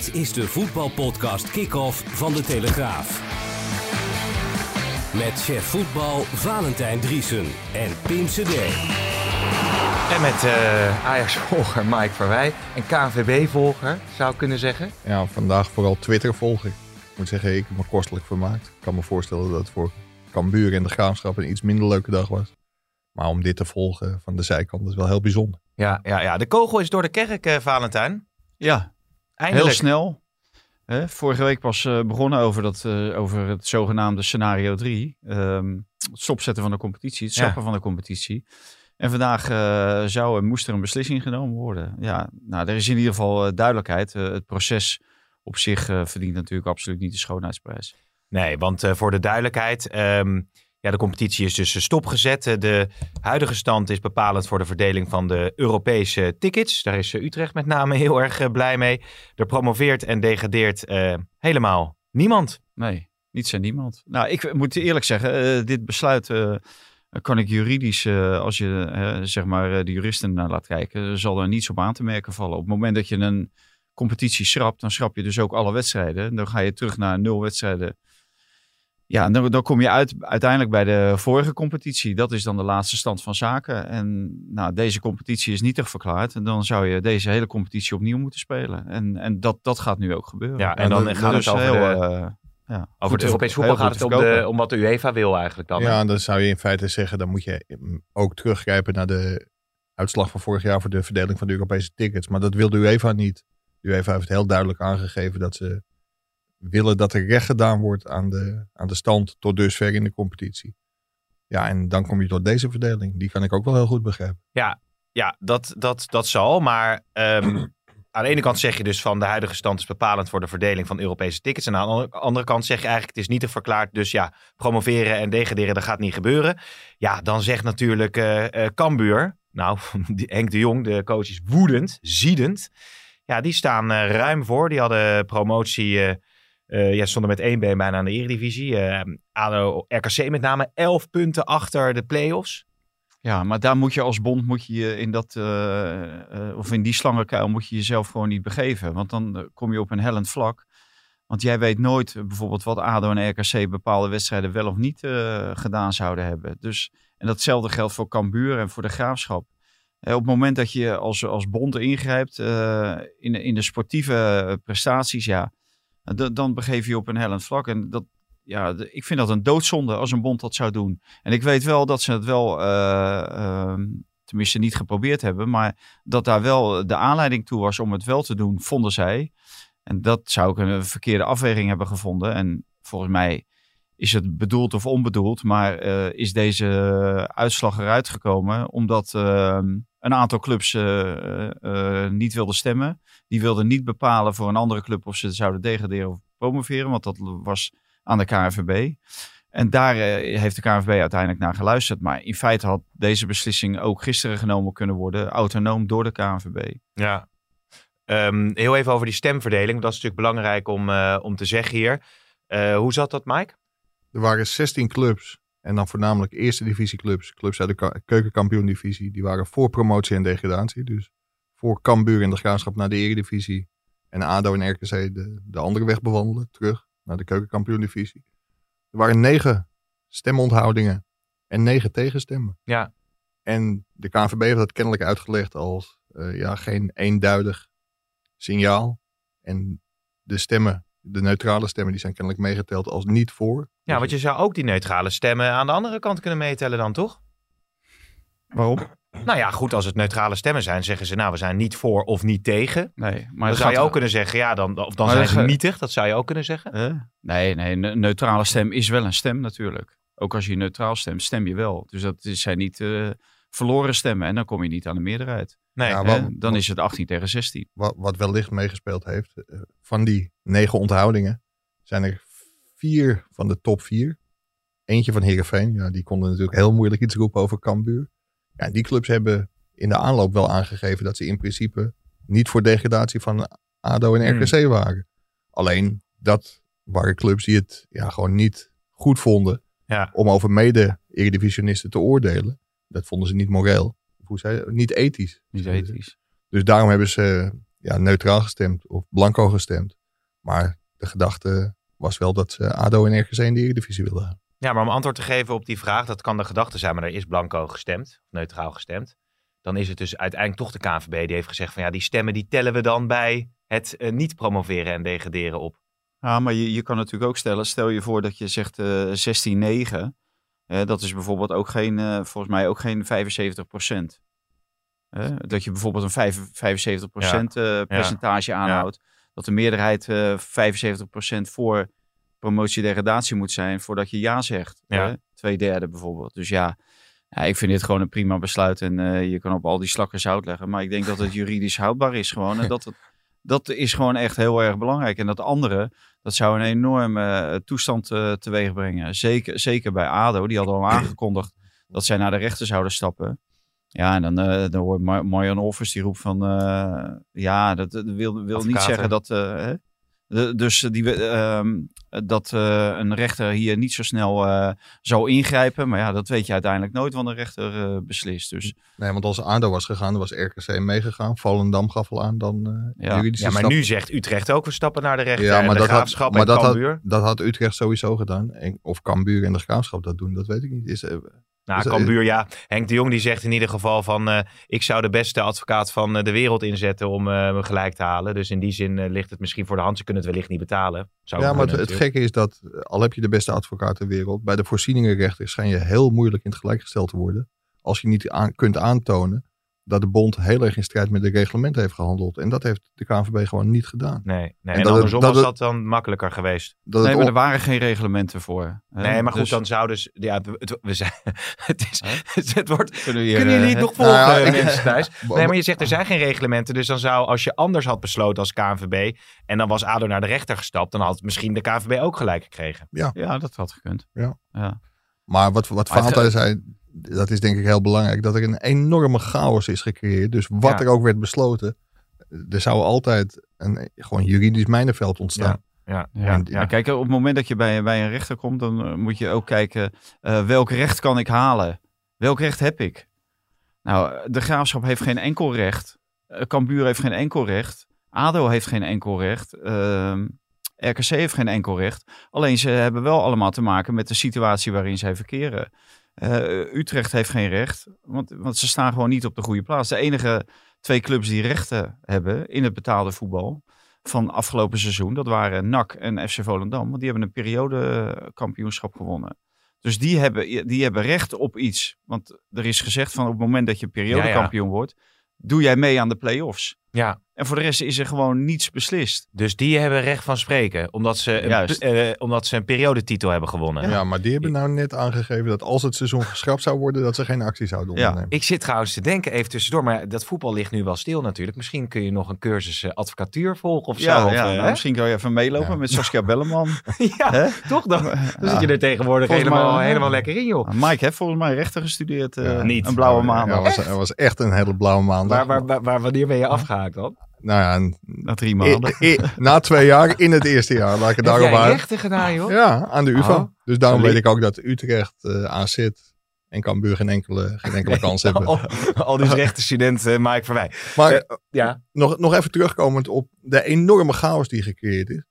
Dit is de voetbalpodcast Kick-Off van De Telegraaf. Met chef voetbal Valentijn Driesen en Pim CD. En met eh, Ajax-volger Mike Verwij en KNVB-volger, zou ik kunnen zeggen. Ja, vandaag vooral Twitter-volger. Ik moet zeggen, ik heb me kostelijk vermaakt. Ik kan me voorstellen dat het voor Cambuur en de Graafschap een iets minder leuke dag was. Maar om dit te volgen van de zijkant is wel heel bijzonder. Ja, ja, ja. de kogel is door de kerk, eh, Valentijn. Ja, Eindelijk. heel snel. Hè, vorige week pas eh, begonnen over, dat, eh, over het zogenaamde scenario 3. Ehm, het stopzetten van de competitie, het Ja. schrappen van de competitie. En vandaag eh, zou en moest er een beslissing genomen worden. Ja, nou, er is in ieder geval duidelijkheid. Het proces op zich verdient natuurlijk absoluut niet de schoonheidsprijs. Nee, want voor de duidelijkheid, ehm, ja, de competitie is dus eh, stopgezet. Eh, De huidige stand is bepalend voor de verdeling van de Europese tickets. Daar is eh, Utrecht met name heel erg blij mee. Er promoveert en degradeert helemaal niemand. Nee, niets en niemand. Nou, ik moet eerlijk zeggen, dit besluit kan ik juridisch, als je zeg maar de juristen naar laat kijken, zal er niets op aan te merken vallen. Op het moment dat je een competitie schrapt, dan schrap je dus ook alle wedstrijden. Dan ga je terug naar nul wedstrijden. Ja, en dan, dan kom je uit, uiteindelijk bij de vorige competitie. Dat is dan de laatste stand van zaken. En nou, deze competitie is nietig verklaard. En dan zou je deze hele competitie opnieuw moeten spelen. En, en dat, dat gaat nu ook gebeuren. Ja, en dan dat- gaat het Dus over, heel, de, eh, ja, over goed het Europees voetbal gaat het om, de, om wat de UEFA wil eigenlijk dan. Ja, dan zou je in feite zeggen, dan moet je ook teruggrijpen naar de uitslag van vorig jaar voor de verdeling van de Europese tickets. Maar dat wil de UEFA niet. De UEFA heeft heel duidelijk aangegeven dat ze willen dat er recht gedaan wordt aan de, aan de stand tot dusver in de competitie. Ja, en dan kom je tot deze verdeling. Die kan ik ook wel heel goed begrijpen. Ja, dat, dat, dat zal. Maar ehm, aan de ene kant zeg je dus van de huidige stand is bepalend voor de verdeling van Europese tickets. En aan de andere- kant zeg je eigenlijk het is niet te verklaard. Dus ja, promoveren en degraderen, dat gaat niet gebeuren. Ja, dan zegt natuurlijk eh, Cambuur, nou Henk de Jong, de coach is woedend, ziedend. Ja, die staan eh, ruim voor. Die hadden promotie, eh eh, ja, stonden met één been bijna aan de eredivisie. Eh ADO, RKC met name, 11 punten achter de play-offs. Ja, maar daar moet je als bond moet je in dat eh, of in die slangenkuil moet je jezelf gewoon niet begeven, want dan kom je op een hellend vlak. Want jij weet nooit bijvoorbeeld wat ADO en RKC bepaalde wedstrijden wel of niet gedaan zouden hebben. Dus en datzelfde geldt voor Cambuur en voor de Graafschap. Op het moment dat je als, als bond ingrijpt in, in de sportieve prestaties, ja, dan begeef je op een hellend vlak. En dat, ja, ik vind dat een doodzonde als een bond dat zou doen. En ik weet wel dat ze het wel, eh, ehm, tenminste niet geprobeerd hebben, maar dat daar wel de aanleiding toe was om het wel te doen, vonden zij. En dat zou ik een verkeerde afweging hebben gevonden. En volgens mij is het bedoeld of onbedoeld, maar eh, is deze uitslag eruit gekomen omdat ehm, een aantal clubs eh, eh, eh, niet wilden stemmen. Die wilden niet bepalen voor een andere club of ze zouden degraderen of promoveren, want dat was aan de KNVB. En daar heeft de KNVB uiteindelijk naar geluisterd. Maar in feite had deze beslissing ook gisteren genomen kunnen worden, autonoom door de KNVB. Ja. Ehm, heel even over die stemverdeling. Dat is natuurlijk belangrijk om, eh, om te zeggen hier. Eh, hoe zat dat, Mike? Er waren 16 clubs. En dan voornamelijk eerste divisieclubs. Clubs uit de ka- keukenkampioen-divisie. Die waren voor promotie en degradatie. Dus voor Cambuur en de Graafschap naar de eredivisie. En ADO en RKC de, de andere weg bewandelen. Terug naar de keukenkampioen-divisie. Er waren negen stemonthoudingen. En negen tegenstemmen. Ja. En de KNVB heeft dat kennelijk uitgelegd als eh, ja, geen eenduidig signaal. En de stemmen, de neutrale stemmen, die zijn kennelijk meegeteld als niet voor. Ja, want je zou ook die neutrale stemmen aan de andere kant kunnen meetellen dan, toch? Waarom? Nou ja, goed, als het neutrale stemmen zijn, zeggen ze nou, we zijn niet voor of niet tegen. Nee, maar Dan zou je ook kunnen zeggen, ja, dan, of dan Maar zijn ze nietig. Dat zou je ook kunnen zeggen. Nee, nee, een neutrale stem is wel een stem natuurlijk. Ook als je neutraal stemt, stem je wel. Dus dat is- zijn niet eh, verloren stemmen en dan kom je niet aan de meerderheid. Nee. Ja, Hè? wat- Dan is het 18 tegen 16. wat, wat wellicht meegespeeld heeft. eh, van die negen onthoudingen zijn er vier van de top vier. Eentje van Heerenveen. Ja, die konden natuurlijk heel moeilijk iets roepen over Cambuur. Ja, die clubs hebben in de aanloop wel aangegeven dat ze in principe niet voor degradatie van ADO en Hmm. RKC waren. Alleen dat waren clubs die het ja, gewoon niet goed vonden Ja. om over mede-eredivisionisten te oordelen. Dat vonden ze niet moreel. Of Hoe zei je? Niet ethisch. Niet ze. ethisch. Dus daarom hebben ze ja, neutraal gestemd of blanco gestemd. Maar de gedachte was wel dat ze ADO en RKC in de Eredivisie wilden hebben. Ja, maar om antwoord te geven op die vraag, dat kan de gedachte zijn, maar er is blanco gestemd, of neutraal gestemd. Dan is het dus uiteindelijk toch de KNVB die heeft gezegd van ja, die stemmen die tellen we dan bij het eh, niet promoveren en degraderen op. Ja, maar je, je kan natuurlijk ook stellen, stel je voor dat je zegt eh 16-9. Eh, dat is bijvoorbeeld ook geen, eh, volgens mij ook geen 75 procent. dat je bijvoorbeeld een vijf- 75 procent eh, percentage aanhoudt. Dat de meerderheid eh 75 procent voor promotie-degradatie moet zijn voordat je ja zegt. Twee derde bijvoorbeeld. Dus ja, ja, ik vind dit gewoon een prima besluit. En eh, je kan op al die slakken zout leggen. Maar ik denk dat het juridisch houdbaar is gewoon. En dat, het, dat is gewoon echt heel erg belangrijk. En dat andere, dat zou een enorme eh, toestand eh, teweeg brengen. Zeker, zeker bij ADO. Die hadden al aangekondigd dat zij naar de rechter zouden stappen. Ja, en dan, eh dan hoort Mar- Olvers die roept van... ja, dat, wil, wil niet zeggen dat... hè? De- dus die, we- ehm, dat eh, een rechter hier niet zo snel eh, zou ingrijpen. Maar ja, dat weet je uiteindelijk nooit wat een rechter eh, beslist. Dus Nee, want als ADO was gegaan, dan was RKC meegegaan. Volendam gaf al aan dan eh Ja. juridische Ja, maar stap. nu zegt Utrecht ook we stappen naar de rechter. Ja, en maar de dat had, graafschap maar en dat, had, dat had Utrecht sowieso gedaan. En, of Cambuur en de Graafschap dat doen, dat weet ik niet. Is, eh, Nou, Dus, eh, Cambuur, ja. Henk de Jong die zegt in ieder geval van... eh, ik zou de beste advocaat van eh, de wereld inzetten om me gelijk te halen. Dus in die zin ligt het misschien voor de hand. Ze kunnen het wellicht niet betalen. Zou ja, maar het, kunnen het natuurlijk. gekke is dat, al heb je de beste advocaat ter wereld, bij de voorzieningenrechter schijn je heel moeilijk in het gelijk gesteld te worden. Als je niet aan, kunt aantonen dat de bond heel erg in strijd met de reglementen heeft gehandeld. En dat heeft de KNVB gewoon niet gedaan. Nee, nee. En En, dat het- andersom dat was het- dat dan makkelijker geweest. Dat nee, maar er waren geen reglementen voor. hè. Nee, maar goed, Dus dan zouden ze... Ja, het, we zijn, het, is, het wordt... kunnen, we hier, Kunnen jullie eh, nog Nou volgen, ja, ik- mensen thuis? Nee, maar je zegt er zijn geen reglementen. Dus dan zou, als je anders had besloten als KNVB... en dan was ADO naar de rechter gestapt... dan had misschien de KNVB ook gelijk gekregen. Ja, dat had gekund. Ja. ja. Maar wat, wat Fata zei, dat is denk ik heel belangrijk. Dat er een enorme chaos is gecreëerd. Dus wat Ja. er ook werd besloten, er zou altijd een gewoon juridisch mijnenveld ontstaan. Ja, Ja, ja, ja. Kijk, op het moment dat je bij, bij een rechter komt, dan eh, moet je ook kijken eh, welk recht kan ik halen? Welk recht heb ik? Nou, de graafschap heeft geen enkel recht. Uh, Cambuur heeft geen enkel recht. ADO heeft geen enkel recht. ehm, RKC heeft geen enkel recht. Alleen ze hebben wel allemaal te maken met de situatie waarin zij verkeren. Eh, Utrecht heeft geen recht, want, want ze staan gewoon niet op de goede plaats. De enige twee clubs die rechten hebben in het betaalde voetbal van afgelopen seizoen, dat waren NAC en FC Volendam. Want die hebben een periodekampioenschap gewonnen. Dus die hebben, die hebben recht op iets. Want er is gezegd van op het moment dat je periodekampioen wordt, doe jij mee aan de play-offs. Ja. En voor de rest is er gewoon niets beslist. Dus die hebben recht van spreken. Omdat ze, een, eh, omdat ze een periodetitel hebben gewonnen. Ja. maar die hebben nou net aangegeven dat als het seizoen geschrapt zou worden, dat ze geen actie zouden Ja. ondernemen. Ik zit trouwens te denken, even tussendoor, maar dat voetbal ligt nu wel stil natuurlijk. Misschien kun je nog een cursus eh, advocatuur volgen of zo. Ja, of, ja eh, nou, hè? misschien kan je even meelopen Ja. met Saskia Belleman. ja, Hè? toch dan? Dan zit je er tegenwoordig Volgens mij helemaal, ja. helemaal lekker in, joh. Mike heeft volgens mij rechten gestudeerd. eh, Ja. Niet. Een blauwe Ja, maandag. was, er was echt een hele blauwe maandag. Waar, waar, waar, waar- wanneer ben je dan? Nou ja, een- Na drie maanden. i- i- na twee jaar in het eerste jaar. Laat ik het daarop houden. rechten gedaan, joh? Ja, aan de UvA. Oh. Dus daarom weet ik ook dat Utrecht, eh AZ en Cambuur geen enkele, geen enkele kans hebben. Al, al dus rechtenstudent uh, Mike Verwij. Maar Eh, ja, nog, nog even terugkomend op de enorme chaos die gecreëerd is.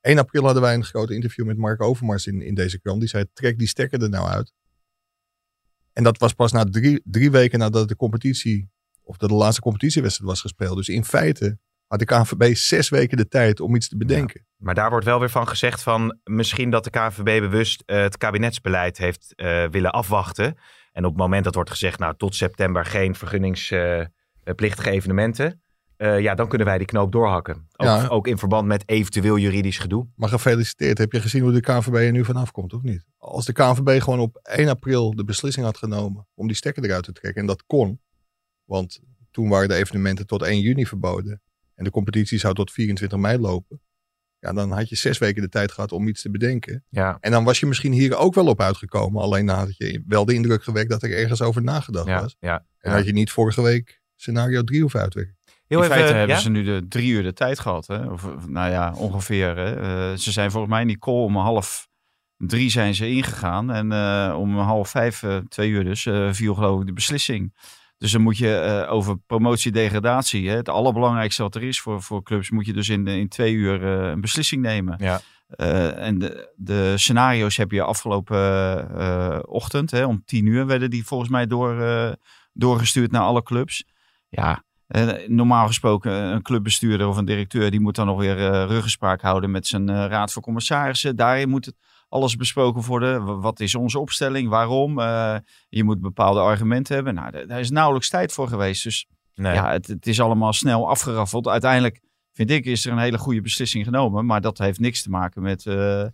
1 april hadden wij een grote interview met Mark Overmars in, in deze krant. Die zei, trek die stekker er nou uit. En dat was pas na drie, drie weken nadat de competitie, of dat de laatste competitiewedstrijd was gespeeld. Dus in feite had de KNVB zes weken de tijd om iets te bedenken. maar daar wordt wel weer van gezegd van misschien dat de KNVB bewust eh, het kabinetsbeleid heeft eh, willen afwachten. En op het moment dat wordt gezegd, nou tot september geen vergunningsplichtige evenementen. eh, ja, dan kunnen wij die knoop doorhakken. Ook, Ja. ook in verband met eventueel juridisch gedoe. Maar gefeliciteerd. Heb je gezien hoe de KNVB er nu vanaf komt, of niet? Als de KNVB gewoon op 1 april de beslissing had genomen om die stekker eruit te trekken. En dat kon. Want toen waren de evenementen tot 1 juni verboden. En de competitie zou tot 24 mei lopen. Ja, dan had je zes weken de tijd gehad om iets te bedenken. Ja, En dan was je misschien hier ook wel op uitgekomen. Alleen dan had je wel de indruk gewekt dat er ergens over nagedacht ja, was. ja. En had je niet vorige week scenario 3 hoeven uitwerken. Heel in feite hebben ja? ze nu de drie uur de tijd gehad. Hè? Of, of, nou ja, ongeveer. Hè? Eh, ze zijn volgens mij Nicole om half drie zijn ze ingegaan. En eh, om half vijf, eh, twee uur dus, eh, viel geloof ik de beslissing. Dus dan moet je eh, over promotie-degradatie, het allerbelangrijkste wat er is voor, voor clubs, moet je dus in, in twee uur eh, een beslissing nemen. Ja. Eh, en de, de scenario's heb je afgelopen ochtend, hè, om tien uur werden die volgens mij door, doorgestuurd naar alle clubs. Ja, normaal gesproken een clubbestuurder of een directeur, die moet dan nog weer ruggespraak houden met zijn raad van commissarissen. Daarin moet het alles besproken worden. Wat is onze opstelling? Waarom? Eh, je moet bepaalde argumenten hebben. Nou, daar is nauwelijks tijd voor geweest. Dus Nee. ja, het, het is allemaal snel afgeraffeld. Uiteindelijk vind ik is er een hele goede beslissing genomen. Maar dat heeft niks te maken met eh,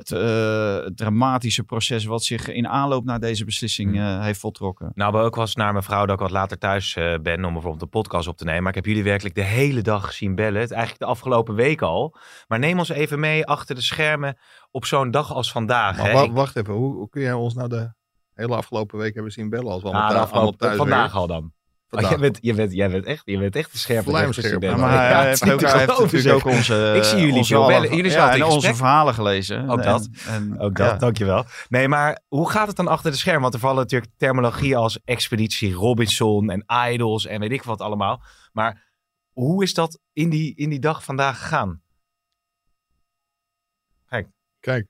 het, eh, het dramatische proces wat zich in aanloop naar deze beslissing Hmm. eh, heeft voltrokken. Nou, ben ook wel eens naar mijn vrouw dat ik wat later thuis eh, ben om bijvoorbeeld een podcast op te nemen. Maar ik heb jullie werkelijk de hele dag zien bellen. Het eigenlijk de afgelopen week al. Maar neem ons even mee achter de schermen op zo'n dag als vandaag. Maar hè? wa- Ik- wacht even, hoe, hoe kun jij ons nou de hele afgelopen week hebben zien bellen als we Ah, allemaal, de thu- allemaal afgelopen, thuis vandaag al dan. Oh, jij, bent, jij, bent, jij, bent echt, jij bent echt een scherpe rechtstudent. Ja, maar Ja, hij het is heeft, ook, hij heeft natuurlijk ook onze, Ik zie jullie onze bellen. Jullie zijn ja, en onze verhalen gelezen. Ook En- dat. En, Ook dat, ja. dankjewel. Nee, maar hoe gaat het dan achter de schermen? Want er vallen natuurlijk terminologie als Expeditie Robinson en Idols en weet ik wat allemaal. Maar hoe is dat in die, in die dag vandaag gegaan? Kijk,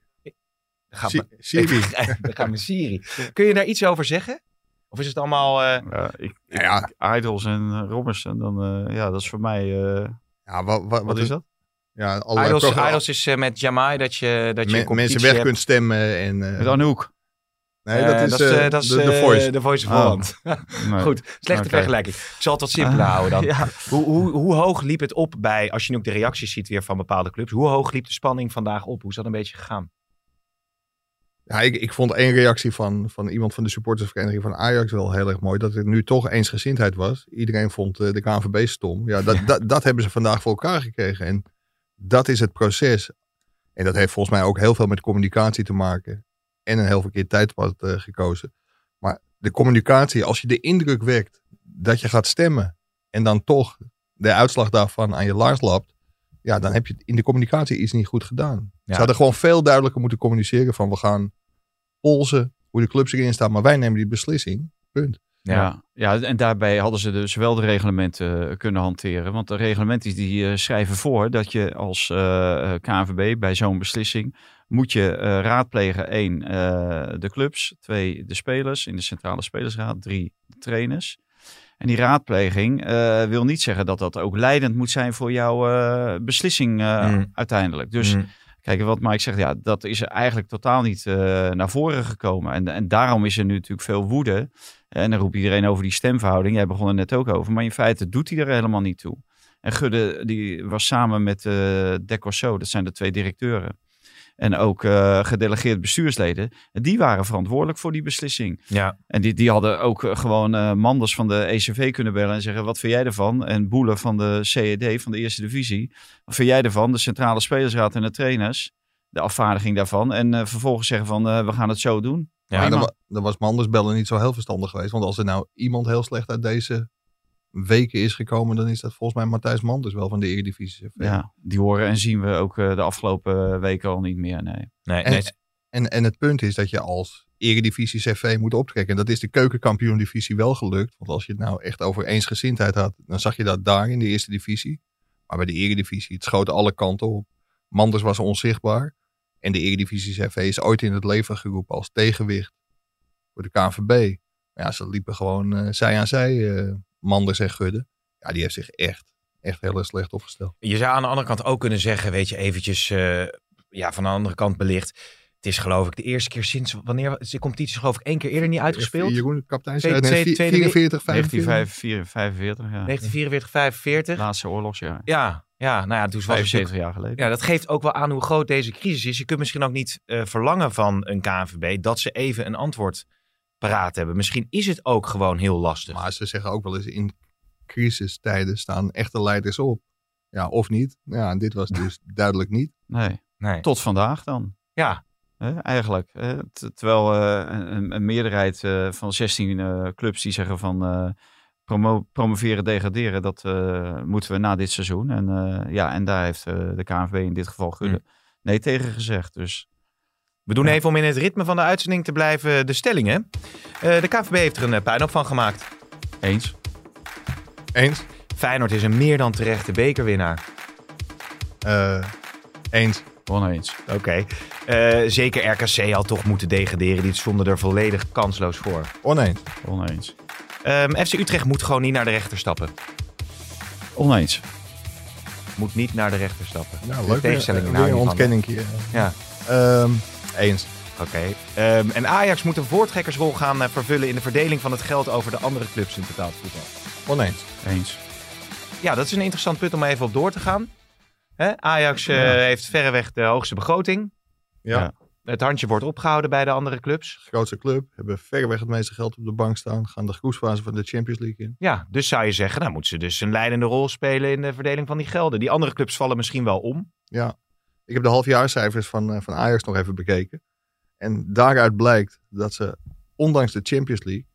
me- Siri. Dan gaat mijn Siri. Kun je daar iets over zeggen? Of is het allemaal... eh, Ja, ik, ik- Ja. Idols en uh, Robinson, dan, eh, ja, dat is voor mij... eh, Ja, wat, wat, wat is dat? Ja, Idols, Idols is eh, met Jamai dat je, dat je me- mensen weg hebt. kunt stemmen. En, eh, Met Anouk. nee, Eh, dat is, eh, eh, dat is de, de eh, Voice. The Voice of Oh. Holland. Nee. Goed, slechte vergelijking. Ik zal het wat simpeler Ah, houden dan. Ja. Hoe, hoe, hoe hoog liep het op bij, als je nu ook de reacties ziet weer van bepaalde clubs, hoe hoog liep de spanning vandaag op? Hoe is dat een beetje gegaan? Ja, ik, ik vond één reactie van, van iemand van de supportersvereniging van Ajax wel heel erg mooi. Dat er nu toch eensgezindheid was. Iedereen vond eh, de KNVB stom. Ja, dat, Dat, dat hebben ze vandaag voor elkaar gekregen. En dat is het proces. En dat heeft volgens mij ook heel veel met communicatie te maken. En een heel verkeerd tijdpad eh, gekozen. Maar de communicatie, als je de indruk wekt dat je gaat stemmen. En dan toch de uitslag daarvan aan je laars lapt. Ja, dan heb je in de communicatie iets niet goed gedaan. Ja. Ze hadden gewoon veel duidelijker moeten communiceren van we gaan polsen hoe de clubs erin staan, maar wij nemen die beslissing. Punt. Ja. Ja, en daarbij hadden ze dus wel de reglementen eh, kunnen hanteren. Want de reglementen die eh, schrijven voor dat je als eh, KNVB bij zo'n beslissing moet je eh, raadplegen. één, eh, de clubs. Twee, de spelers in de centrale spelersraad. Drie, de trainers. En die raadpleging eh, wil niet zeggen dat dat ook leidend moet zijn voor jouw eh, beslissing eh, Mm. uiteindelijk. Dus Mm. Kijk, wat Mike zegt, ja, dat is eigenlijk totaal niet eh, naar voren gekomen. En, en daarom is er nu natuurlijk veel woede. En dan roept iedereen over die stemverhouding. Jij begon er net ook over. Maar in feite doet hij er helemaal niet toe. En Gudde die was samen met uh, Decorso, dat zijn de twee directeuren. En ook uh, gedelegeerd bestuursleden. Die waren verantwoordelijk voor die beslissing. Ja. En die, die hadden ook uh, gewoon uh, Manders van de ECV kunnen bellen en zeggen: Wat vind jij ervan? En Boelen van de CED, van de Eerste Divisie. Wat vind jij ervan? De Centrale Spelersraad en de trainers. De afvaardiging daarvan. En uh, vervolgens zeggen: van we gaan het zo doen. Ja, dan, dan was Manders bellen niet zo heel verstandig geweest. Want als er nou iemand heel slecht uit deze weken is gekomen, dan is dat volgens mij Matthijs Manders wel van de Eredivisie. Ja, die horen en zien we ook uh, de afgelopen weken al niet meer. Nee. nee, en, nee. En, en het punt is dat je als Eredivisie CV moet optrekken. En dat is de keukenkampioen-divisie wel gelukt. Want als je het nou echt over eensgezindheid had, dan zag je dat daar in de eerste divisie. Maar bij de Eredivisie, het schoot alle kanten op. Manders was onzichtbaar. En de Eredivisie CV is ooit in het leven geroepen als tegenwicht voor de KNVB. Ja, ze liepen gewoon uh, zij aan zij, uh, Manders en Gudde. Ja, die heeft zich echt, echt heel erg slecht opgesteld. Je zou aan de andere kant ook kunnen zeggen, weet je, eventjes uh, ja, van de andere kant belicht. Het is geloof ik de eerste keer sinds, wanneer, de competitie geloof ik één keer eerder niet uitgespeeld. Jeroen, kapitein, Tweede- tweede- 44, 1945, 45, ja. 1944, 45. Laatste oorlogsjaar. Ja, ja, nou ja, toen was het 75 jaar geleden. Ja, dat geeft ook wel aan hoe groot deze crisis is. Je kunt misschien ook niet uh, verlangen van een KNVB dat ze even een antwoord paraat hebben. Misschien is het ook gewoon heel lastig. Maar ze zeggen ook wel eens in crisistijden staan echte leiders op. Ja, of niet. Ja, en dit was dus duidelijk niet. Nee. nee. Tot vandaag dan. Ja. Eigenlijk. Terwijl uh, een, een, meerderheid uh, van 16 uh, clubs die zeggen van uh, promo promoveren, degraderen, dat uh, moeten we na dit seizoen. En, uh, ja, en daar heeft de KNVB in dit geval Gudde mm. nee tegen gezegd. Dus we doen even om in het ritme van de uitzending te blijven de stellingen. Uh, de KVB heeft er een puinhoop van gemaakt. Eens. Eens. Feyenoord is een meer dan terechte bekerwinnaar. Eh, eens. Oneens. Oké. Eh, zeker RKC had toch moeten degraderen. Die stonden er volledig kansloos voor. Oneens. Oneens. Ehm, FC Utrecht moet gewoon niet naar de rechter stappen. Oneens. Moet niet naar de rechter stappen. Nou, De leuk. tegenstelling nou ontkenning hier. Ja, Ehm, eens. oké. Ehm, en Ajax moet een voortrekkersrol gaan eh, vervullen in de verdeling van het geld over de andere clubs in betaald voetbal. Oneens. Eens. Ja, dat is een interessant punt om even op door te gaan. Hè? Ajax eh, Ja. heeft verreweg de hoogste begroting. Ja. Ja. Het handje wordt opgehouden bij de andere clubs. Grootste club. Hebben verreweg het meeste geld op de bank staan. Gaan de groepsfase van de Champions League in. Ja, dus zou je zeggen, dan moeten ze dus een leidende rol spelen in de verdeling van die gelden. Die andere clubs vallen misschien wel om. Ja. Ik heb de halfjaarcijfers van, eh, van Ajax nog even bekeken. En daaruit blijkt dat ze, ondanks de Champions League,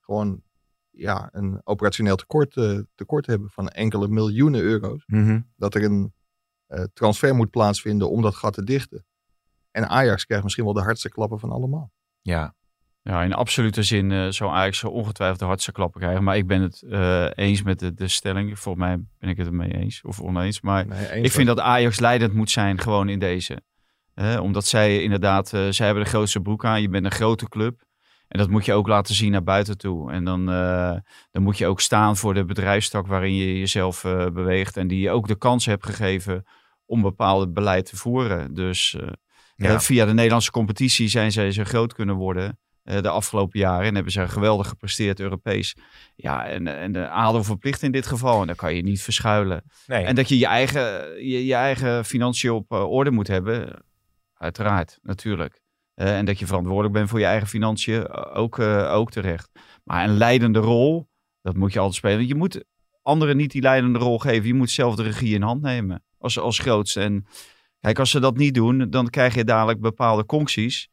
gewoon ja, een operationeel tekort, eh, tekort hebben van enkele miljoenen euro's. Dat er een eh, transfer moet plaatsvinden om dat gat te dichten. En Ajax krijgt misschien wel de hardste klappen van allemaal. Ja, Ja, in absolute zin eh zou Ajax ongetwijfeld de hardste klappen krijgen. Maar ik ben het eh, eens met de, de stelling. Volgens mij ben ik het ermee eens of oneens. Maar Nee, eens ik vind dat Ajax leidend moet zijn gewoon in deze. Eh, omdat zij inderdaad, eh, zij hebben de grootste broek aan. Je bent een grote club. En dat moet je ook laten zien naar buiten toe. En dan, dan moet je ook staan voor de bedrijfstak waarin je jezelf beweegt. En die je ook de kans hebt gegeven om bepaalde beleid te voeren. Dus Ja. via de Nederlandse competitie zijn zij zo groot kunnen worden de afgelopen jaren. En hebben ze geweldig gepresteerd Europees. Ja, en, en de ADO verplicht in dit geval. En daar kan je niet verschuilen. nee. En dat je je eigen, je, je eigen financiën op eh, orde moet hebben. Uiteraard, natuurlijk. Eh, en dat je verantwoordelijk bent voor je eigen financiën, eh, ook, eh, ook terecht. Maar een leidende rol, dat moet je altijd spelen. Je moet anderen niet die leidende rol geven. Je moet zelf de regie in hand nemen als, als grootste. En kijk, als ze dat niet doen, dan krijg je dadelijk bepaalde concties.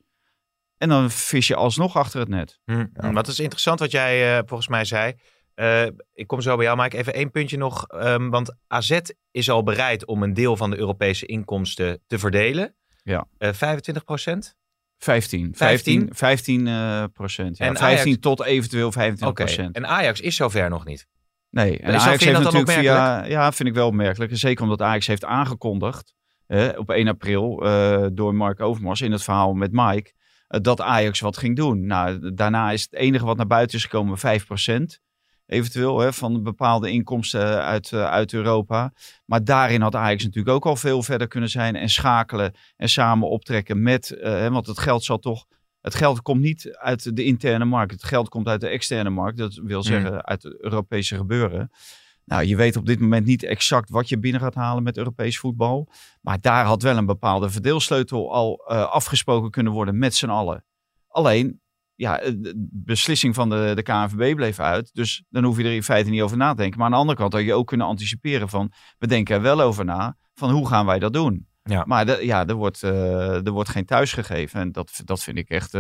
En dan vis je alsnog achter het net. Hm. Wat is interessant wat jij eh, volgens mij zei. Eh, ik kom zo bij jou, Mike. Even één puntje nog. ehm, want AZ is al bereid om een deel van de Europese inkomsten te verdelen. Ja. Eh 25 procent? 15. 15? 15, 15 eh, procent. Ja. En 15 Ajax- tot eventueel 25 Oké. procent. En Ajax is zover nog niet. Nee, en Is Ajax heeft dat natuurlijk via... Ja, vind ik wel opmerkelijk. En Zeker omdat Ajax heeft aangekondigd hè, op 1 april eh, door Mark Overmars in het verhaal met Mike... eh, dat Ajax wat ging doen. Nou, daarna is het enige wat naar buiten is gekomen 5%. Eventueel hè, van bepaalde inkomsten uit, eh, uit Europa. Maar daarin had Ajax natuurlijk ook al veel verder kunnen zijn. En schakelen en samen optrekken met... eh, hè, want het geld zal toch... Het geld komt niet uit de interne markt. Het geld komt uit de externe markt. Dat wil zeggen uit het Europese gebeuren. Nou, je weet op dit moment niet exact wat je binnen gaat halen met Europees voetbal. Maar daar had wel een bepaalde verdeelsleutel al eh, afgesproken kunnen worden met z'n allen. Alleen, ja, eh, de beslissing van de, de KNVB bleef uit. Dus dan hoef je er in feite niet over na te denken. Maar aan de andere kant had je ook kunnen anticiperen van... we denken er wel over na van hoe gaan wij dat doen. Ja. Maar de, ja, er, wordt, eh, er wordt geen thuis gegeven. En dat, dat vind ik echt...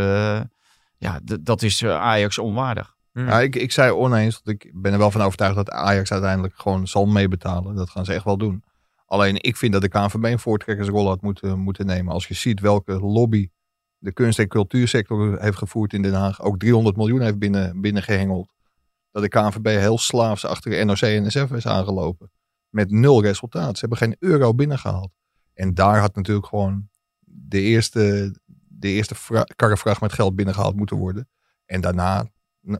ja, dat is Ajax onwaardig. Hm. Ja, ik, ik zei oneens, want ik ben er wel van overtuigd dat Ajax uiteindelijk gewoon zal meebetalen. Dat gaan ze echt wel doen. Alleen ik vind dat de KNVB een voortrekkersrol had moeten, moeten nemen. Als je ziet welke lobby de kunst- en cultuursector heeft gevoerd in Den Haag. Ook 300 miljoen heeft binnen, binnengehengeld. Dat de KNVB heel slaafs achter de NOC en NSF is aangelopen. Met nul resultaat. Ze hebben geen euro binnengehaald. En daar had natuurlijk gewoon de eerste, de eerste vra- karrevracht met geld binnengehaald moeten worden. En daarna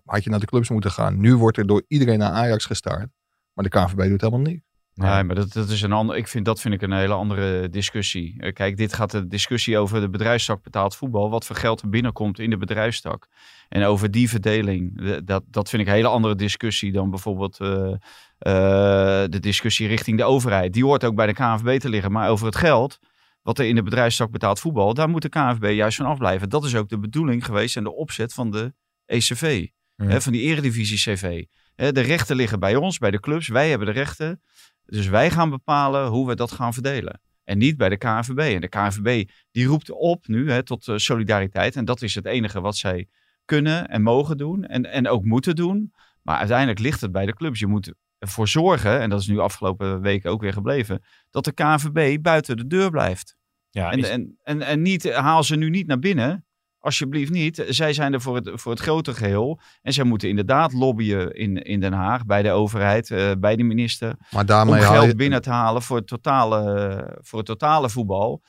had je naar de clubs moeten gaan. Nu wordt er door iedereen naar Ajax gestart. Maar de KNVB doet helemaal niks. Nee, maar dat, dat is een ander. Ik vind dat vind ik een hele andere discussie. Eh, Kijk, dit gaat de discussie over de bedrijfstak betaald voetbal. Wat voor geld er binnenkomt in de bedrijfstak. En over die verdeling. de- Dat, dat vind ik een hele andere discussie dan bijvoorbeeld eh, eh, de discussie richting de overheid. Die hoort ook bij de KNVB te liggen. Maar over het geld, wat er in de bedrijfstak betaald voetbal, daar moet de KNVB juist van afblijven. Dat is ook de bedoeling geweest en de opzet van de ECV. Ja. Hè, van die Eredivisie CV. Hè, de rechten liggen bij ons, bij de clubs. Wij hebben de rechten. Dus wij gaan bepalen hoe we dat gaan verdelen. En niet bij de KNVB. En de KNVB die roept op nu hè, tot eh, solidariteit. En dat is het enige wat zij kunnen en mogen doen. En, en ook moeten doen. Maar uiteindelijk ligt het bij de clubs. Je moet ervoor zorgen, en dat is nu afgelopen weken ook weer gebleven, dat de KNVB buiten de deur blijft. Ja, En, is- en, en, en niet, haal ze nu niet naar binnen Alsjeblieft niet. Zij zijn er voor het, voor het grote geheel. En zij moeten inderdaad lobbyen in, in Den Haag, bij de overheid, eh, bij de minister. Maar Om daarmee haal geld je, binnen te halen voor het totale, voor het totale voetbal.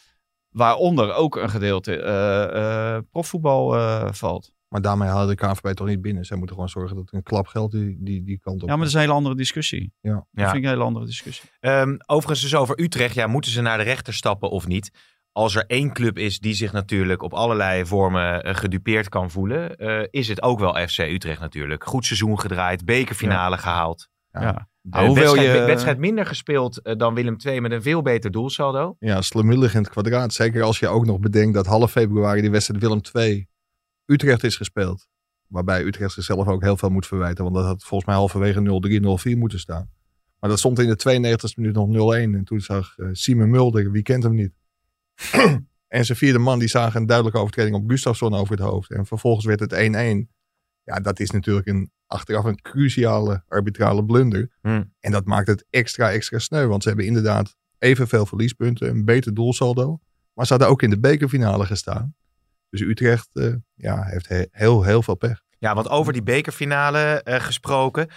Waaronder ook een gedeelte eh, eh, profvoetbal eh, valt. maar daarmee haal je de KNVB toch niet binnen. Zij moeten gewoon zorgen dat er een klap geld die, die, die kant op Ja, maar dat is een hele andere discussie. Ja. Dat Ja. vind ik een hele andere discussie. Ehm, overigens dus over Utrecht. Ja, moeten ze naar de rechter stappen of niet? Als er één club is die zich natuurlijk op allerlei vormen eh, gedupeerd kan voelen, eh, is het ook wel FC Utrecht natuurlijk. Goed seizoen gedraaid, bekerfinale gehaald. Ja. Ja. Hoewel wedstrijd, je- wedstrijd minder gespeeld eh, dan Willem II met een veel beter doelsaldo. Ja, slemielig in het kwadraat. Zeker als je ook nog bedenkt dat half februari die wedstrijd Willem II Utrecht is gespeeld. Waarbij Utrecht zichzelf ook heel veel moet verwijten. Want dat had volgens mij halverwege 0-3, 0-4 moeten staan. Maar dat stond in de 92e minuut nog 0-1. En toen zag eh Simon Mulder, wie kent hem niet. en zijn vierde man, die zagen een duidelijke overtreding op Gustafsson over het hoofd. En vervolgens werd het 1-1. Ja, dat is natuurlijk een, achteraf een cruciale arbitrale blunder. Hmm. En dat maakt het extra, extra sneu. Want ze hebben inderdaad evenveel verliespunten, een beter doelsaldo. Maar ze hadden ook in de bekerfinale gestaan. Dus Utrecht eh, ja, heeft he- heel, heel veel pech. Ja, want over die bekerfinale eh, gesproken.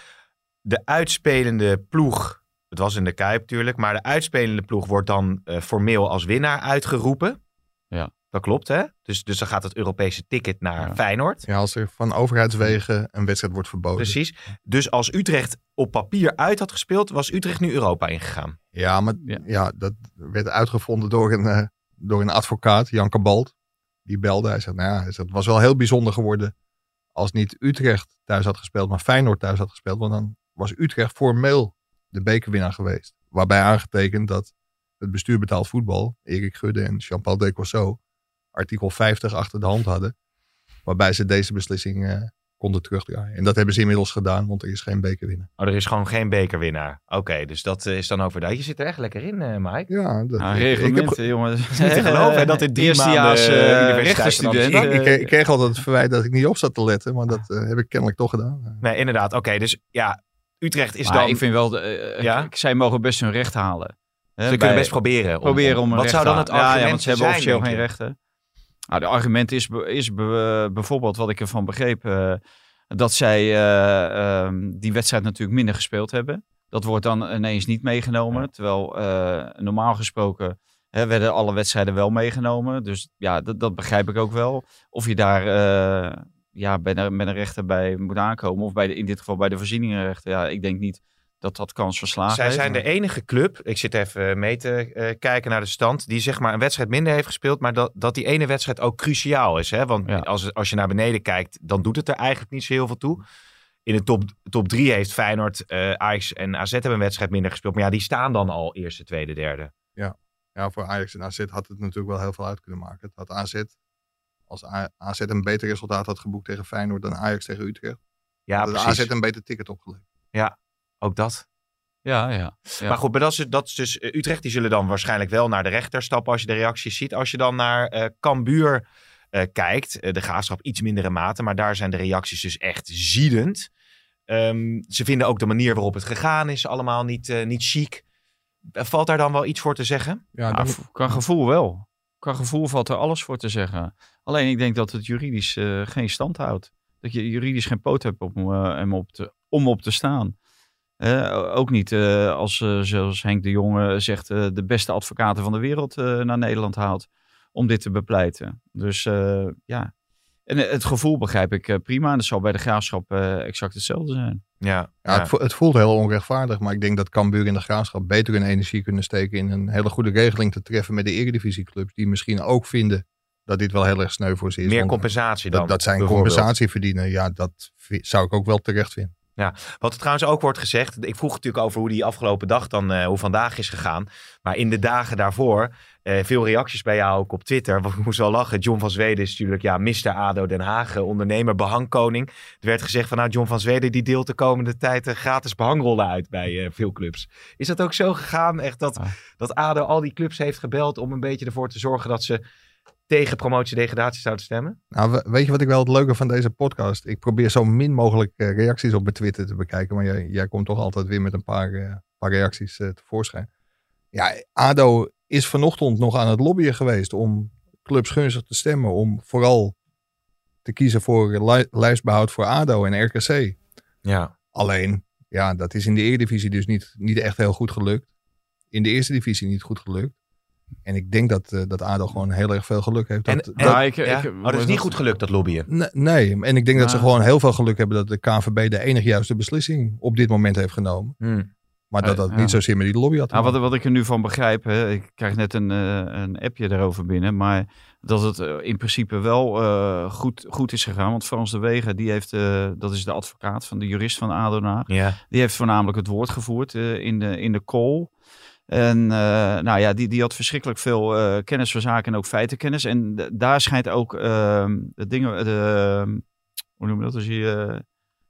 De uitspelende ploeg, het was in de Kuip natuurlijk, maar de uitspelende ploeg wordt dan eh, formeel als winnaar uitgeroepen. Ja. Dat klopt, hè? Dus, dus dan gaat het Europese ticket naar Ja. Feyenoord. Ja, als er van overheidswegen een wedstrijd wordt verboden. Precies. Dus als Utrecht op papier uit had gespeeld, was Utrecht nu Europa ingegaan. Ja, maar Ja. ja. dat werd uitgevonden door een, eh, door een advocaat, Jan Kabalt. Die belde. Hij zegt, nou ja, het was wel heel bijzonder geworden als niet Utrecht thuis had gespeeld, maar Feyenoord thuis had gespeeld. Want dan was Utrecht formeel de bekerwinnaar geweest. Waarbij aangetekend dat het bestuur betaald voetbal, Erik Gudde en Jean-Paul Decosso, artikel 50 achter de hand hadden. Waarbij ze deze beslissing eh, konden terugdraaien. En dat hebben ze inmiddels gedaan, want er is geen bekerwinnaar. Oh, er is gewoon geen bekerwinnaar. Oké, dus dat eh, is dan dat. Je zit er echt lekker in, eh Mike. Ja, dat, Ja, ik- ik, heb, reglementen, jongen. niet te geloven, hè, dat dit drie Eerstejaars maanden, universiteit rechtenstudent. ik, ik, ik kreeg altijd het verwijt dat ik niet op zat te letten, maar dat heb ik kennelijk toch gedaan. Nee, inderdaad. Oké, dus ja, Utrecht is Maar dan... ik vind wel, de, eh, Ja? ik- zij mogen best hun recht halen. Hè, Ze bij- kunnen best proberen. om- proberen om Wat zou dan het argument ja, ja, want ze hebben zijn, officieel geen rechten. Nou, de argument is, is be- bijvoorbeeld wat ik ervan begreep, eh, dat zij eh, ehm, die wedstrijd natuurlijk minder gespeeld hebben. Dat wordt dan ineens niet meegenomen. Ja. Terwijl eh, normaal gesproken hè, werden alle wedstrijden wel meegenomen. Dus ja, dat, dat begrijp ik ook wel. Of je daar eh, ja, bij de, met een rechter bij moet aankomen. Of bij de, in dit geval bij de voorzieningenrechter. Ja, ik denk niet dat dat kans van slagen Zij heeft. zijn de enige club, ik zit even mee te eh, kijken naar de stand, die zeg maar een wedstrijd minder heeft gespeeld, maar dat, dat die ene wedstrijd ook cruciaal is. Hè? Want Ja. als, als je naar beneden kijkt, dan doet het er eigenlijk niet zo heel veel toe. In de top, top drie heeft Feyenoord, eh Ajax en AZ hebben een wedstrijd minder gespeeld. Maar ja, die staan dan al eerste, tweede, derde. Ja, voor Ajax en AZ had het natuurlijk wel heel veel uit kunnen maken. Het had AZ, als A- AZ een beter resultaat had geboekt tegen Feyenoord dan Ajax tegen Utrecht, Ja, precies. AZ een beter ticket opgeleverd. Ook dat. Ja, ja. ja. Maar goed, maar dat is, dat is dus eh, Utrecht. Die zullen dan waarschijnlijk wel naar de rechter stappen als je de reacties ziet. Als je dan naar eh Cambuur eh, kijkt, de graafschap iets mindere mate, maar daar zijn de reacties dus echt ziedend. Ehm, ze vinden ook de manier waarop het gegaan is allemaal niet, eh, niet chic. Valt daar dan wel iets voor te zeggen? Ja, Nou, dan, qua gevoel wel. Qua gevoel valt er alles voor te zeggen. Alleen ik denk dat het juridisch eh, geen stand houdt. Dat je juridisch geen poot hebt om, eh, om, op, te, om op te staan. Ook niet eh, als, zoals Henk de Jonge zegt, de beste advocaten van de wereld naar Nederland haalt. Om dit te bepleiten. Dus ja. En het gevoel begrijp ik eh, prima. En dat zal bij de graafschap eh, exact hetzelfde zijn. Ja, ja, Het, vo- het voelt heel onrechtvaardig, maar ik denk dat Cambuur en de Graafschap beter hun energie kunnen steken in een hele goede regeling te treffen met de eredivisieclubs. Die misschien ook vinden dat dit wel heel erg sneu voor ze is. meer compensatie dan. dat, dat zij compensatie verdienen, ja, dat zou ik ook wel terecht vinden. Wat er trouwens ook wordt gezegd. Ik vroeg natuurlijk over hoe die afgelopen dag dan, eh, hoe vandaag is gegaan. Maar in de dagen daarvoor, eh, veel reacties bij jou ook op Twitter. Ik moest wel lachen. John van Zweden is natuurlijk, ja, Mr. ADO Den Haag, eh, ondernemer, behangkoning. Er werd gezegd van, nou, John van Zweden die deelt de komende tijd gratis behangrollen uit bij veel clubs. Is dat ook zo gegaan? Echt dat, Ja. dat ADO al die clubs heeft gebeld om een beetje ervoor te zorgen dat ze tegen promotie-degradatie zouden stemmen? Nou, we- weet je wat ik wel het leuke van deze podcast? Ik probeer zo min mogelijk eh, reacties op mijn Twitter te bekijken. Maar jij, jij komt toch altijd weer met een paar, eh, paar reacties eh, tevoorschijn. Ja, ADO is vanochtend nog aan het lobbyen geweest om clubs gunstig te stemmen. Om vooral te kiezen voor li- lijstbehoud voor ADO en RKC. Ja. Alleen, ja, dat is in de Eredivisie dus niet, niet echt heel goed gelukt. In de Eerste Divisie niet goed gelukt. En ik denk dat, eh, dat ADO gewoon heel erg veel geluk heeft. Dat, en- dat- Ja, ik- ja? ik- oh, dat is niet goed gelukt, dat lobbyen. Nee, nee, en ik denk dat ze gewoon heel veel geluk hebben dat de KNVB de enige juiste beslissing op dit moment heeft genomen. Hmm. Maar dat Ja, dat ja. niet zozeer met die lobby had. Nou, wat, wat ik er nu van begrijp, hè, ik krijg net een, eh, een appje erover binnen, maar dat het eh, in principe wel eh, goed, goed is gegaan. Want Frans de Wegen, die heeft, eh, dat is de advocaat van de jurist van ADO Ja. die heeft voornamelijk het woord gevoerd eh, in, de, in de call. En eh, nou ja, die, die had verschrikkelijk veel eh, kennis van zaken en ook feitenkennis. En daar schijnt ook ehm, de dingen, de, hoe noem je dat, als je eh,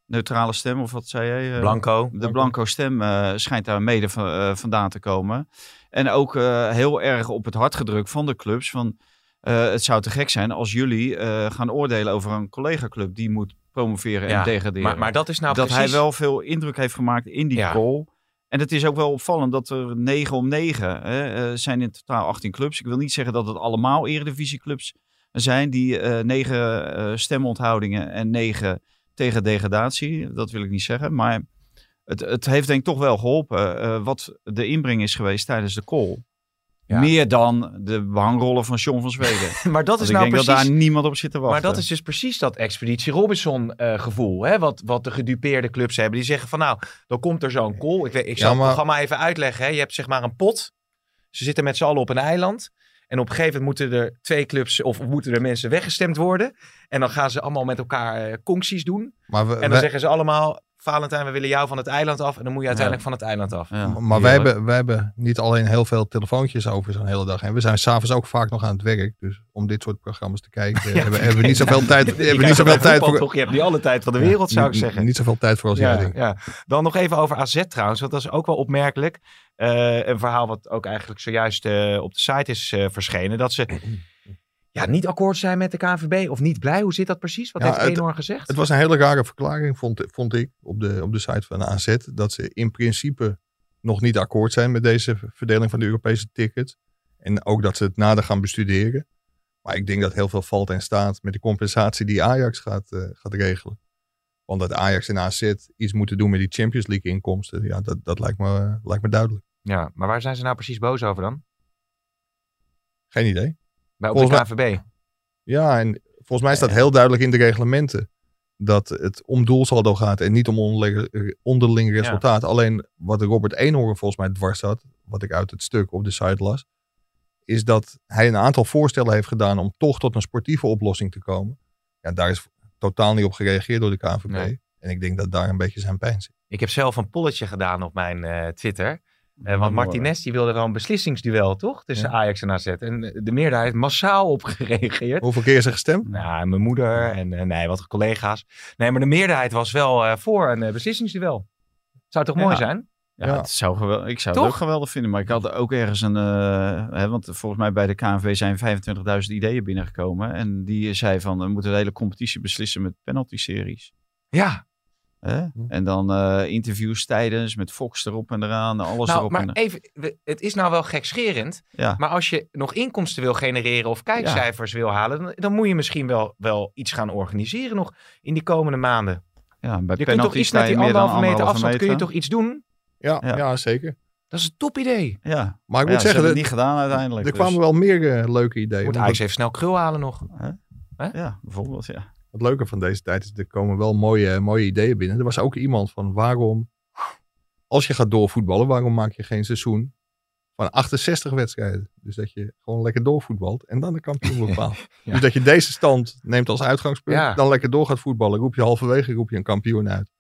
neutrale stem of wat zei jij? Blanco. de blanco stem schijnt daar mede van, vandaan te komen. En ook heel erg op het hart gedrukt van de clubs. Van, het zou te gek zijn als jullie gaan oordelen over een collega-club die moet promoveren en Ja, degraderen. Maar, maar dat is nou dat precies... hij wel veel indruk heeft gemaakt in die Ja. En het is ook wel opvallend dat er 9 om 9 hè, eh, zijn in totaal 18 clubs. Ik wil niet zeggen dat het allemaal eredivisieclubs zijn die eh 9 eh, stemonthoudingen en 9 tegen degradatie. Dat wil ik niet zeggen. Maar het, het heeft denk ik toch wel geholpen eh, wat de inbreng is geweest tijdens de call. Ja. Meer dan de behangrollen van John van Zweden. maar dat is ik nou denk precies... dat daar niemand op zit te wachten. Maar dat is dus precies dat Expeditie Robinson eh, gevoel. Hè? Wat, wat de gedupeerde clubs hebben. Die zeggen van nou, dan komt er zo'n call. Ik, weet, ik zal Ja, het maar- programma even uitleggen. Hè? Je hebt zeg maar een pot. Ze zitten met z'n allen op een eiland. En op een gegeven moment moeten er twee clubs of moeten er mensen weggestemd worden. En dan gaan ze allemaal met elkaar eh concties doen. Maar, we, En dan zeggen ze allemaal, Valentijn, we willen jou van het eiland af. En dan moet je uiteindelijk van het eiland af. Ja. maar wij hebben, wij hebben niet alleen heel veel telefoontjes over zo'n hele dag. En we zijn s'avonds ook vaak nog aan het werk. Dus om dit soort programma's te kijken Ja, hebben, hebben we niet zoveel tijd, Je hebben we niet zoveel tijd voor. toch? Je hebt niet alle tijd van de wereld, zou ik zeggen. Niet zoveel tijd voor als jij denkt. ja. Dan nog even over AZ trouwens, want dat is ook wel opmerkelijk. Eh, een verhaal wat ook eigenlijk zojuist eh, op de site is eh, verschenen. Dat ze ja, niet akkoord zijn met de KNVB of niet blij. Hoe zit dat precies? Wat Ja, heeft Eenhoorn gezegd? Het was een hele rare verklaring, vond, vond ik, op de, op de site van AZ. Dat ze in principe nog niet akkoord zijn met deze verdeling van de Europese tickets. En ook dat ze het nader gaan bestuderen. Maar ik denk dat heel veel valt en staat met de compensatie die Ajax gaat, eh, gaat regelen. Want dat Ajax en AZ iets moeten doen met die Champions League inkomsten. Ja, dat, dat lijkt, me, lijkt me duidelijk. Ja, maar waar zijn ze nou precies boos over dan? Geen idee. Bij, op de KNVB? Ja, en volgens mij staat heel duidelijk in de reglementen dat het om doelsaldo gaat en niet om onderling, resultaat. Alleen wat Robert Eenhoorn volgens mij dwars zat, wat ik uit het stuk op de site las, is dat hij een aantal voorstellen heeft gedaan om toch tot een sportieve oplossing te komen. Ja, daar is totaal niet op gereageerd door de KNVB. Nee. En ik denk dat daar een beetje zijn pijn zit. Ik heb zelf een polletje gedaan op mijn eh, Twitter. Eh, want Martinez die wilde wel een beslissingsduel, toch? Tussen Ja. Ajax en AZ. En eh, de meerderheid massaal op gereageerd. Hoeveel keer is er gestemd? Nou, mijn moeder en eh, nee, wat collega's. Nee, maar de meerderheid was wel eh, voor een beslissingsduel. Zou toch Ja. mooi zijn? Ja, Ja. Het zou gewel- ik zou Toch? het ook geweldig vinden. Maar ik had ook ergens een... eh, hè, want volgens mij bij de KNV zijn 25.000 ideeën binnengekomen. En die zei van, we moeten de hele competitie beslissen met penalty-series. Ja. Hè? En dan eh, interviews tijdens, met Fox erop en eraan, alles Nou, erop maar en even, we- het is nou wel gekscherend. Ja. Maar als je nog inkomsten wil genereren of kijkcijfers wil halen, dan, dan moet je misschien wel, wel iets gaan organiseren nog in die komende maanden. Ja, bij Je kunt toch iets met die meer dan anderhalve meter afstand, kun je toch iets doen? Ja, ja. Ja. zeker. Dat is een top idee. Ja, Maar ik moet zeggen, er, het niet gedaan uiteindelijk. er dus- kwamen wel meer eh, leuke ideeën. Moet Ajax even snel krul halen nog. Ja, bijvoorbeeld, ja. Het leuke van deze tijd is, er komen wel mooie, mooie ideeën binnen. Er was ook iemand van waarom, als je gaat doorvoetballen, waarom maak je geen seizoen van 68 wedstrijden? Dus dat je gewoon lekker doorvoetbalt en dan de kampioen bepaalt. Ja. Dus dat je deze stand neemt als uitgangspunt, Ja. dan lekker door gaat voetballen. Roep je halverwege roep je een kampioen uit.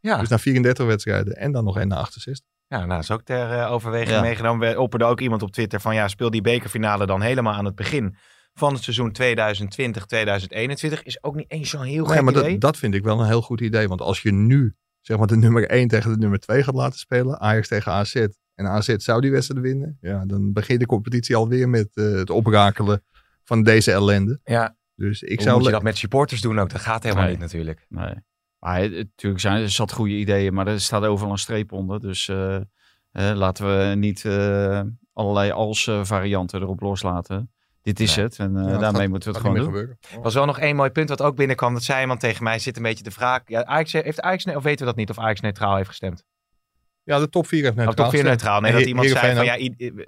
Ja, Dus na 34 wedstrijden en dan nog één na 68. ja nou, dat is ook ter eh, overweging Ja. meegenomen. We opperde ook iemand op Twitter van ja, speel die bekerfinale dan helemaal aan het begin van het seizoen 2020-2021. Is ook niet eens zo'n heel Nee, gek maar idee. dat, dat vind ik wel een heel goed idee. Want als je nu zeg maar de nummer 1 tegen de nummer 2 gaat laten spelen, Ajax tegen AZ, en AZ zou die wedstrijd winnen, ja, dan begint de competitie alweer met eh, het oprakelen van deze ellende. ja, Dus ik Hoe zou... moet je dat met supporters doen ook? Dat gaat helemaal Nee. niet natuurlijk. Nee. Maar het- natuurlijk zijn er zat goede ideeën, maar er staat overal een streep onder. Dus eh, eh, laten we niet eh, allerlei als eh, varianten erop loslaten. Dit is Nee. het. En eh, Ja, daarmee gaat- moeten we het gewoon doen. gebeuren. Er was wel nog één mooi punt wat ook binnenkwam. Dat zei iemand tegen mij. Zit een beetje de vraag. Ja, Ajax, heeft Ajax, of weten we dat niet? Of Ajax neutraal heeft gestemd? Ja, de top 4 heeft net Of top 4 neutraal. Nee, dat iemand zei van ja,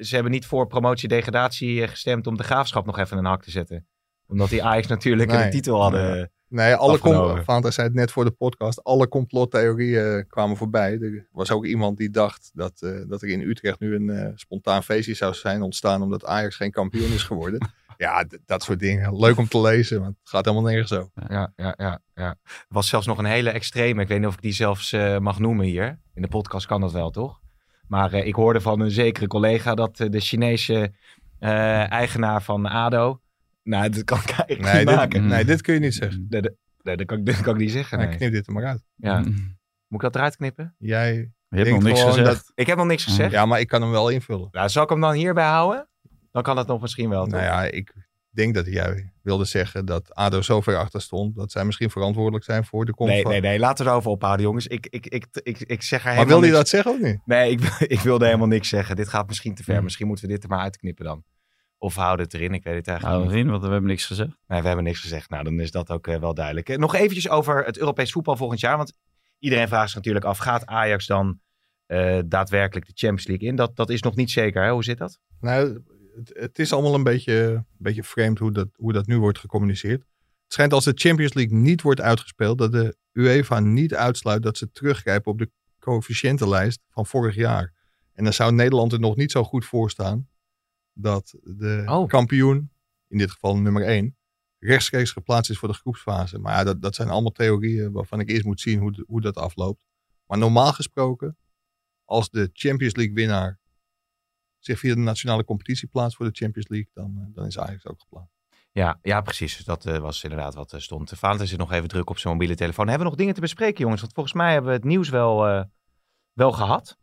ze hebben niet voor promotie-degradatie eh, gestemd om de graafschap nog even een hak te zetten. Omdat die Ajax natuurlijk Nee. de titel hadden. Nee, alle Fanta zei het net voor de podcast. Alle complottheorieën kwamen voorbij. Er was ook iemand die dacht dat, eh, dat er in Utrecht nu een eh, spontaan feestje zou zijn ontstaan omdat Ajax geen kampioen is geworden. ja, dat soort dingen. Leuk om te lezen, want het gaat helemaal nergens zo. Ja, ja, ja, ja. Er was zelfs nog een hele extreme. Ik weet niet of ik die zelfs eh, mag noemen hier. In de podcast kan dat wel, toch? Maar eh, ik hoorde van een zekere collega dat eh, de Chinese eh, eigenaar van ADO... Nou, dat kan ik eigenlijk Nee, niet dit, maken. nee, dit kun je niet zeggen. Nee, dat, nee, dat, kan, ik- dat kan ik niet zeggen. Nee, Nee. knip dit er maar uit. Ja. Mm. Moet ik dat eruit knippen? Jij, Je hebt nog niks gezegd. dat- Ik heb nog niks gezegd. ja, maar ik kan hem wel invullen. Nou, zal ik hem dan hierbij houden? Dan kan het nog misschien wel. toch? Nou ja, ik denk dat jij wilde zeggen dat ADO zo ver achter stond dat zij misschien verantwoordelijk zijn voor de komst nee, van... nee, nee. Laten we erover ophouden, jongens. Ik, ik, ik, ik, ik zeg er Maar helemaal wilde je niks- dat zeggen of niet? Nee, ik, ik wilde helemaal niks zeggen. Dit gaat misschien te ver. Hmm. Misschien moeten we dit er maar uitknippen dan. Of we houden het erin. Ik weet het eigenlijk Nou, niet. Rien, want we hebben niks gezegd. Nee, we hebben niks gezegd. Nou, dan is dat ook eh, wel duidelijk. Eh, Nog eventjes over het Europees voetbal volgend jaar. Want iedereen vraagt zich natuurlijk af, gaat Ajax dan eh, daadwerkelijk de Champions League in? Dat, dat is nog niet zeker. Hè? Hoe zit dat? Nou, het, het is allemaal een beetje, een beetje vreemd hoe dat, hoe dat nu wordt gecommuniceerd. Het schijnt als de Champions League niet wordt uitgespeeld, dat de UEFA niet uitsluit dat ze teruggrijpen op de coëfficiëntenlijst van vorig jaar. En dan zou Nederland er nog niet zo goed voor staan dat de Oh. kampioen, in dit geval nummer 1, rechtstreeks geplaatst is voor de groepsfase. Maar ja, dat, dat zijn allemaal theorieën waarvan ik eerst moet zien hoe, de- hoe dat afloopt. Maar normaal gesproken, als de Champions League winnaar zich via de nationale competitie plaatst voor de Champions League, dan, eh, dan is Ajax ook geplaatst. Ja, ja precies. Dat eh, was inderdaad wat er stond. Valentijn zit nog even druk op zijn mobiele telefoon. Hebben we nog dingen te bespreken, jongens? Want volgens mij hebben we het nieuws wel, eh, wel gehad.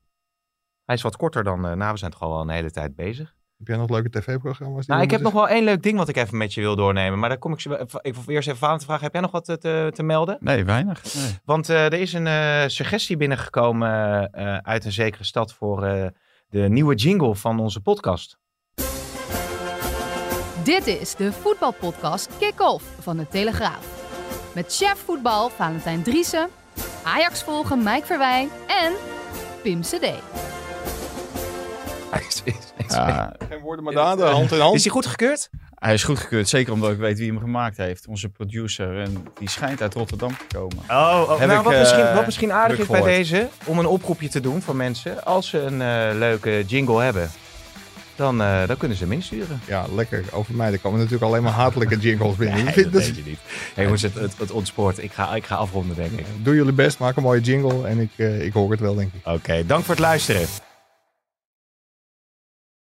Hij is wat korter dan... eh nou, we zijn toch al wel een hele tijd bezig. Heb jij nog leuke tv-programma's? Nou, ik heb nog wel één leuk ding wat ik even met je wil doornemen. Maar daar kom ik, zo- ik wil eerst even Valentijn vragen. Heb jij nog wat te, te, te melden? Nee, weinig. Nee. Want eh, er is een eh, suggestie binnengekomen eh, uit een zekere stad voor eh, de nieuwe jingle van onze podcast. Dit is de voetbalpodcast Kick-Off van de Telegraaf. Met chef voetbal Valentijn Driessen, Ajax volgen Mike Verwijn en Pim CD. Ja? Geen woorden maar daden, hand in hand. Is die goed gekeurd? hij is goedgekeurd, zeker omdat ik weet wie hem gemaakt heeft. Onze producer. En die schijnt uit Rotterdam te komen. Oh, oh. Nou, ik, wat, eh, misschien, wat misschien aardig is bij deze, om een oproepje te doen voor mensen. Als ze een eh, leuke jingle hebben, dan, eh, dan kunnen ze hem insturen. Ja, lekker. Over mij. Er komen natuurlijk alleen maar hatelijke jingles binnen. Nee, dat weet je niet. Hey, jongens, het, het, het ontspoort. Ik ga, ik ga afronden, denk ik. Doe jullie best, maak een mooie jingle en ik, ik hoor het wel, denk ik. Oké, dank voor het luisteren.